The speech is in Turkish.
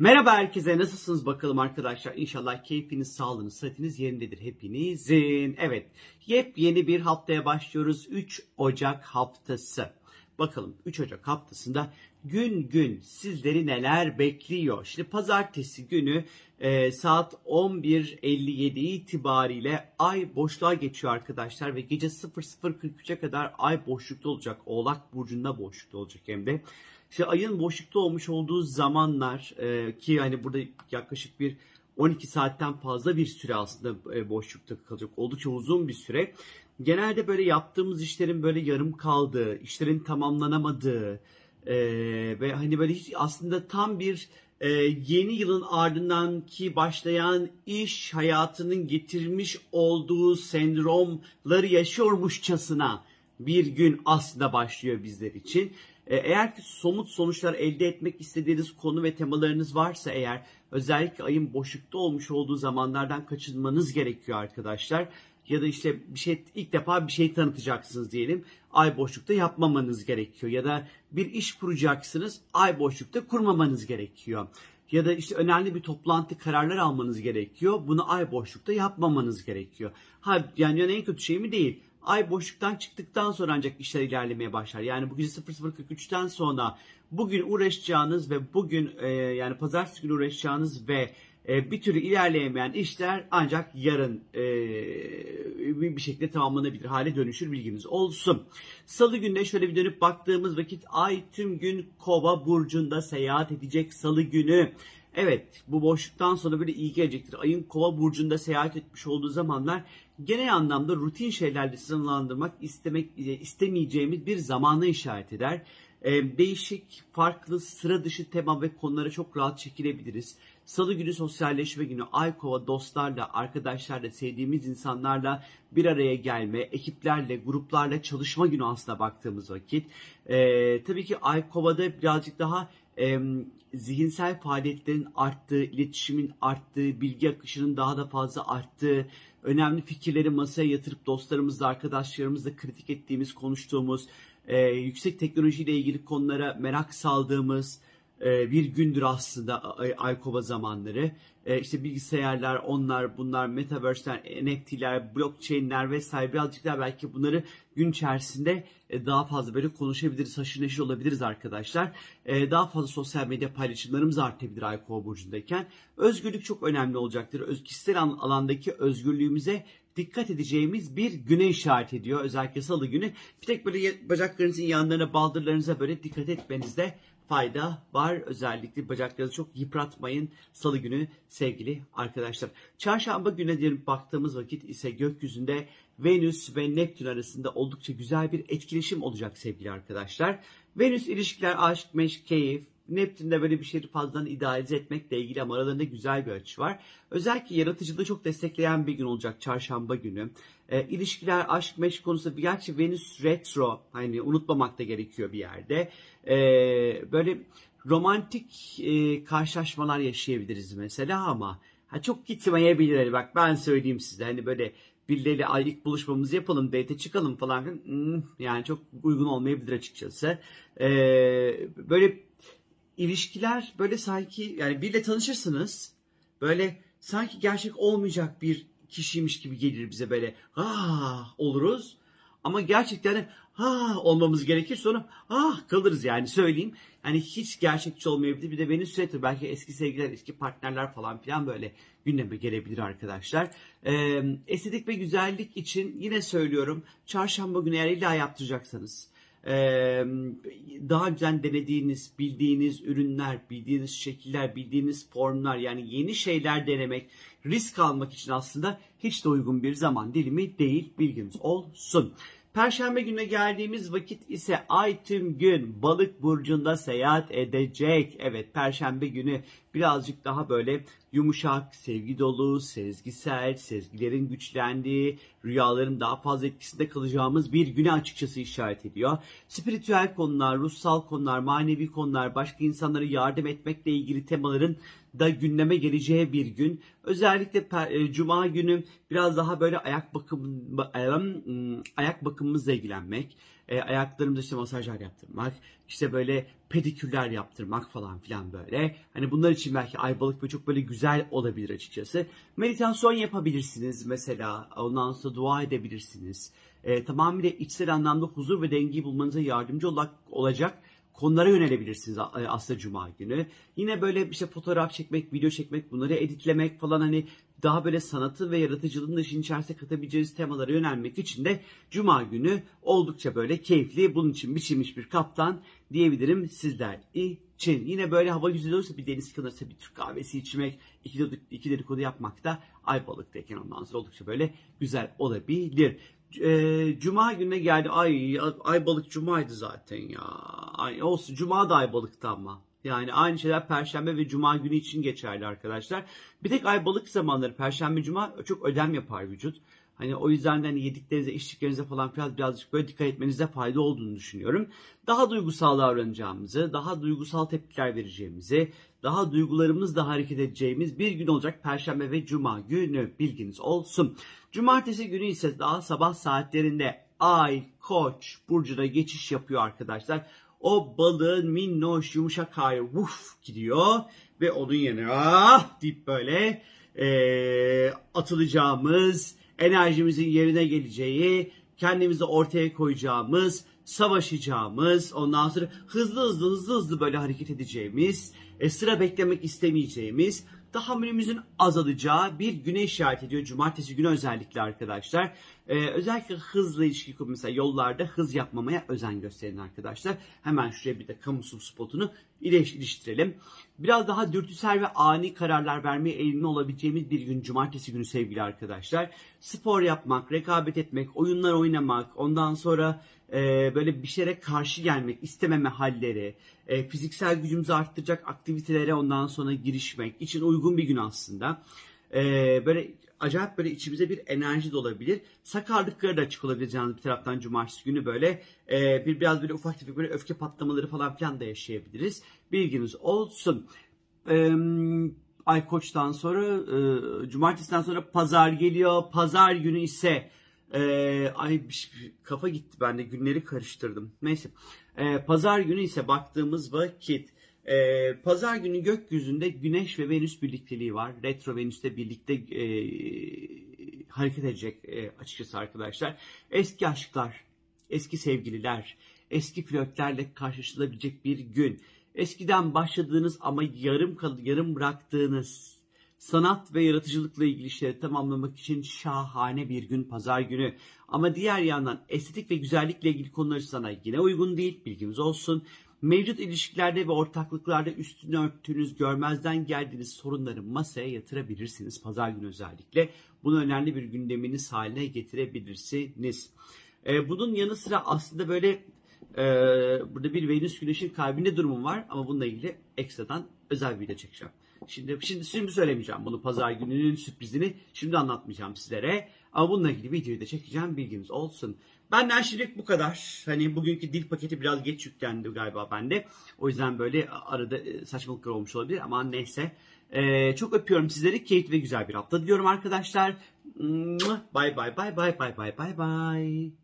Merhaba herkese nasılsınız bakalım arkadaşlar. İnşallah keyfiniz, sağlığınız, sıhhatiniz yerindedir hepinizin. Evet yepyeni bir haftaya başlıyoruz. 3 Ocak haftası. Bakalım 3 Ocak haftasında gün gün sizleri neler bekliyor? Şimdi pazartesi günü e, saat 11.57 itibariyle ay boşluğa geçiyor arkadaşlar ve gece 00.43'e kadar ay boşlukta olacak. Oğlak burcunda boşlukta olacak hem de. İşte ayın boşlukta olmuş olduğu zamanlar e, ki hani burada yaklaşık bir 12 saatten fazla bir süre aslında e, boşlukta kalacak. Oldukça uzun bir süre. Genelde böyle yaptığımız işlerin böyle yarım kaldığı, işlerin tamamlanamadığı e, ve hani böyle hiç aslında tam bir e, yeni yılın ardından ki başlayan iş hayatının getirmiş olduğu sendromları yaşıyormuşçasına bir gün aslında başlıyor bizler için. E, eğer ki somut sonuçlar elde etmek istediğiniz konu ve temalarınız varsa eğer özellikle ayın boşlukta olmuş olduğu zamanlardan kaçınmanız gerekiyor arkadaşlar. Ya da işte bir şey ilk defa bir şey tanıtacaksınız diyelim. Ay boşlukta yapmamanız gerekiyor. Ya da bir iş kuracaksınız. Ay boşlukta kurmamanız gerekiyor. Ya da işte önemli bir toplantı kararlar almanız gerekiyor. Bunu ay boşlukta yapmamanız gerekiyor. Ha yani, yani en kötü şey mi değil ay boşluktan çıktıktan sonra ancak işler ilerlemeye başlar. Yani bu gece 00.43'ten sonra bugün uğraşacağınız ve bugün e, yani pazartesi günü uğraşacağınız ve e, bir türlü ilerleyemeyen işler ancak yarın e, bir şekilde tamamlanabilir hale dönüşür bilginiz olsun. Salı gününe şöyle bir dönüp baktığımız vakit ay tüm gün kova burcunda seyahat edecek salı günü. Evet bu boşluktan sonra böyle iyi gelecektir. Ayın kova burcunda seyahat etmiş olduğu zamanlar genel anlamda rutin şeylerle sınırlandırmak istemek e, istemeyeceğimiz bir zamanı işaret eder. Ee, değişik, farklı, sıra dışı tema ve konulara çok rahat çekilebiliriz. Salı günü sosyalleşme günü ay kova dostlarla, arkadaşlarla, sevdiğimiz insanlarla bir araya gelme, ekiplerle, gruplarla çalışma günü aslında baktığımız vakit. Ee, tabii ki ay kovada birazcık daha e, zihinsel faaliyetlerin arttığı, iletişimin arttığı, bilgi akışının daha da fazla arttığı, önemli fikirleri masaya yatırıp dostlarımızla, arkadaşlarımızla kritik ettiğimiz, konuştuğumuz, e, yüksek teknolojiyle ilgili konulara merak saldığımız bir gündür aslında Aykova zamanları. E, işte bilgisayarlar, onlar, bunlar, metaverse'ler, NFT'ler, blockchain'ler vesaire birazcık daha belki bunları gün içerisinde e, daha fazla böyle konuşabiliriz, haşır neşir olabiliriz arkadaşlar. E, daha fazla sosyal medya paylaşımlarımız artabilir Aykova burcundayken. Özgürlük çok önemli olacaktır. Öz, kişisel alandaki özgürlüğümüze dikkat edeceğimiz bir güne işaret ediyor. Özellikle salı günü. Bir tek böyle bacaklarınızın yanlarına, baldırlarınıza böyle dikkat etmenizde fayda var. Özellikle bacaklarınızı çok yıpratmayın salı günü sevgili arkadaşlar. Çarşamba güne diyelim baktığımız vakit ise gökyüzünde Venüs ve Neptün arasında oldukça güzel bir etkileşim olacak sevgili arkadaşlar. Venüs ilişkiler, aşk, meşk, keyif, Neptün'de böyle bir şeyi fazladan idealize etmekle ilgili ama aralarında güzel bir açı var. Özellikle yaratıcılığı çok destekleyen bir gün olacak çarşamba günü. E, ilişkiler, aşk, meşk konusunda gerçi Venüs retro hani unutmamak da gerekiyor bir yerde. E, böyle romantik e, karşılaşmalar yaşayabiliriz mesela ama ha, çok gitmeyebilir. Hani bak ben söyleyeyim size hani böyle birileriyle aylık buluşmamızı yapalım, date çıkalım falan. Hmm, yani çok uygun olmayabilir açıkçası. Ee, böyle ilişkiler böyle sanki yani biriyle tanışırsınız. Böyle sanki gerçek olmayacak bir kişiymiş gibi gelir bize böyle. Ah oluruz. Ama gerçekten ha olmamız gerekir sonra ah kalırız yani söyleyeyim. Yani hiç gerçekçi olmayabilir. Bir de beni sürekli belki eski sevgililer, eski partnerler falan filan böyle gündeme gelebilir arkadaşlar. Ee, estetik ve güzellik için yine söylüyorum. Çarşamba günü eğer illa yaptıracaksanız daha güzel denediğiniz, bildiğiniz ürünler, bildiğiniz şekiller, bildiğiniz formlar yani yeni şeyler denemek, risk almak için aslında hiç de uygun bir zaman dilimi değil bilginiz olsun. Perşembe gününe geldiğimiz vakit ise ay tüm gün balık burcunda seyahat edecek. Evet perşembe günü birazcık daha böyle yumuşak, sevgi dolu, sezgisel, sezgilerin güçlendiği, rüyaların daha fazla etkisinde kalacağımız bir güne açıkçası işaret ediyor. Spiritüel konular, ruhsal konular, manevi konular, başka insanlara yardım etmekle ilgili temaların da gündeme geleceği bir gün. Özellikle e, cuma günü biraz daha böyle ayak bakım ayak bakımımızla ilgilenmek, e, ayaklarımıza işte masajlar yaptırmak, işte böyle pedikürler yaptırmak falan filan böyle. Hani bunlar için belki aybalık ve çok böyle güzel olabilir açıkçası. Meditasyon yapabilirsiniz mesela. Ondan sonra dua edebilirsiniz. E, tamamıyla içsel anlamda huzur ve dengeyi bulmanıza yardımcı olacak konulara yönelebilirsiniz e, aslında cuma günü. Yine böyle işte fotoğraf çekmek, video çekmek, bunları editlemek falan hani daha böyle sanatı ve yaratıcılığın da işin içerisine katabileceğiniz temalara yönelmek için de cuma günü oldukça böyle keyifli, bunun için biçilmiş bir kaptan diyebilirim sizler için. Yine böyle hava güzel olursa bir deniz kenarında bir Türk kahvesi içmek, iki, iki dedikodu yapmak da Ayvalık'tayken ondan sonra oldukça böyle güzel olabilir e, Cuma gününe geldi. Ay ay balık Cuma'ydı zaten ya. Ay, olsun Cuma da ay balıktı ama. Yani aynı şeyler Perşembe ve Cuma günü için geçerli arkadaşlar. Bir tek ay balık zamanları Perşembe Cuma çok ödem yapar vücut. Hani o yüzden de hani yediklerinize, içtiklerinize falan biraz birazcık böyle dikkat etmenize fayda olduğunu düşünüyorum. Daha duygusal davranacağımızı, daha duygusal tepkiler vereceğimizi, daha duygularımızla hareket edeceğimiz bir gün olacak Perşembe ve Cuma günü bilginiz olsun. Cumartesi günü ise daha sabah saatlerinde Ay, Koç burcuna geçiş yapıyor arkadaşlar. O balığın minnoş yumuşak hali vuf gidiyor ve onun yerine ah deyip böyle e, atılacağımız enerjimizin yerine geleceği, kendimizi ortaya koyacağımız, savaşacağımız, ondan sonra hızlı hızlı hızlı hızlı böyle hareket edeceğimiz, e, sıra beklemek istemeyeceğimiz, tahammülümüzün azalacağı bir güne işaret ediyor. Cumartesi günü özellikle arkadaşlar. Ee, özellikle hızla ilişki kurup mesela yollarda hız yapmamaya özen gösterin arkadaşlar. Hemen şuraya bir de kamusal spotunu iliştirelim. Biraz daha dürtüsel ve ani kararlar vermeye eğilimli olabileceğimiz bir gün cumartesi günü sevgili arkadaşlar. Spor yapmak, rekabet etmek, oyunlar oynamak, ondan sonra e, böyle bir şeye karşı gelmek, istememe halleri, e, fiziksel gücümüzü arttıracak aktivitelere ondan sonra girişmek için uygun bir gün aslında. E, böyle acayip böyle içimize bir enerji dolabilir. Sakarlıkları da açık olabilir canlı bir taraftan cumartesi günü böyle e, bir biraz böyle ufak tefek böyle öfke patlamaları falan filan da yaşayabiliriz. Bilginiz olsun. E, Ay Koç'tan sonra e, cumartesiden sonra pazar geliyor. Pazar günü ise ee, ay kafa gitti ben de günleri karıştırdım. Neyse. Ee, pazar günü ise baktığımız vakit e, pazar günü gökyüzünde Güneş ve Venüs birlikteliği var. Retro Venüs'te birlikte e, hareket edecek e, açıkçası arkadaşlar. Eski aşklar, eski sevgililer, eski flörtlerle karşılaşılabilecek bir gün. Eskiden başladığınız ama yarım yarım bıraktığınız sanat ve yaratıcılıkla ilgili işleri tamamlamak için şahane bir gün pazar günü. Ama diğer yandan estetik ve güzellikle ilgili konular sana yine uygun değil bilginiz olsun. Mevcut ilişkilerde ve ortaklıklarda üstünü örttüğünüz, görmezden geldiğiniz sorunları masaya yatırabilirsiniz pazar günü özellikle. Bunu önemli bir gündeminiz haline getirebilirsiniz. Ee, bunun yanı sıra aslında böyle e, burada bir Venüs Güneş'in kalbinde durumum var ama bununla ilgili ekstradan özel bir video çekeceğim. Şimdi, şimdi şimdi söylemeyeceğim bunu pazar gününün sürprizini şimdi anlatmayacağım sizlere. Ama bununla ilgili videoyu da çekeceğim bilginiz olsun. Benden şimdilik bu kadar. Hani bugünkü dil paketi biraz geç yüklendi galiba bende. O yüzden böyle arada e, saçmalıklar olmuş olabilir ama neyse. Ee, çok öpüyorum sizleri. Keyifli ve güzel bir hafta diliyorum arkadaşlar. Bye bye bye bye bye bye bye bye.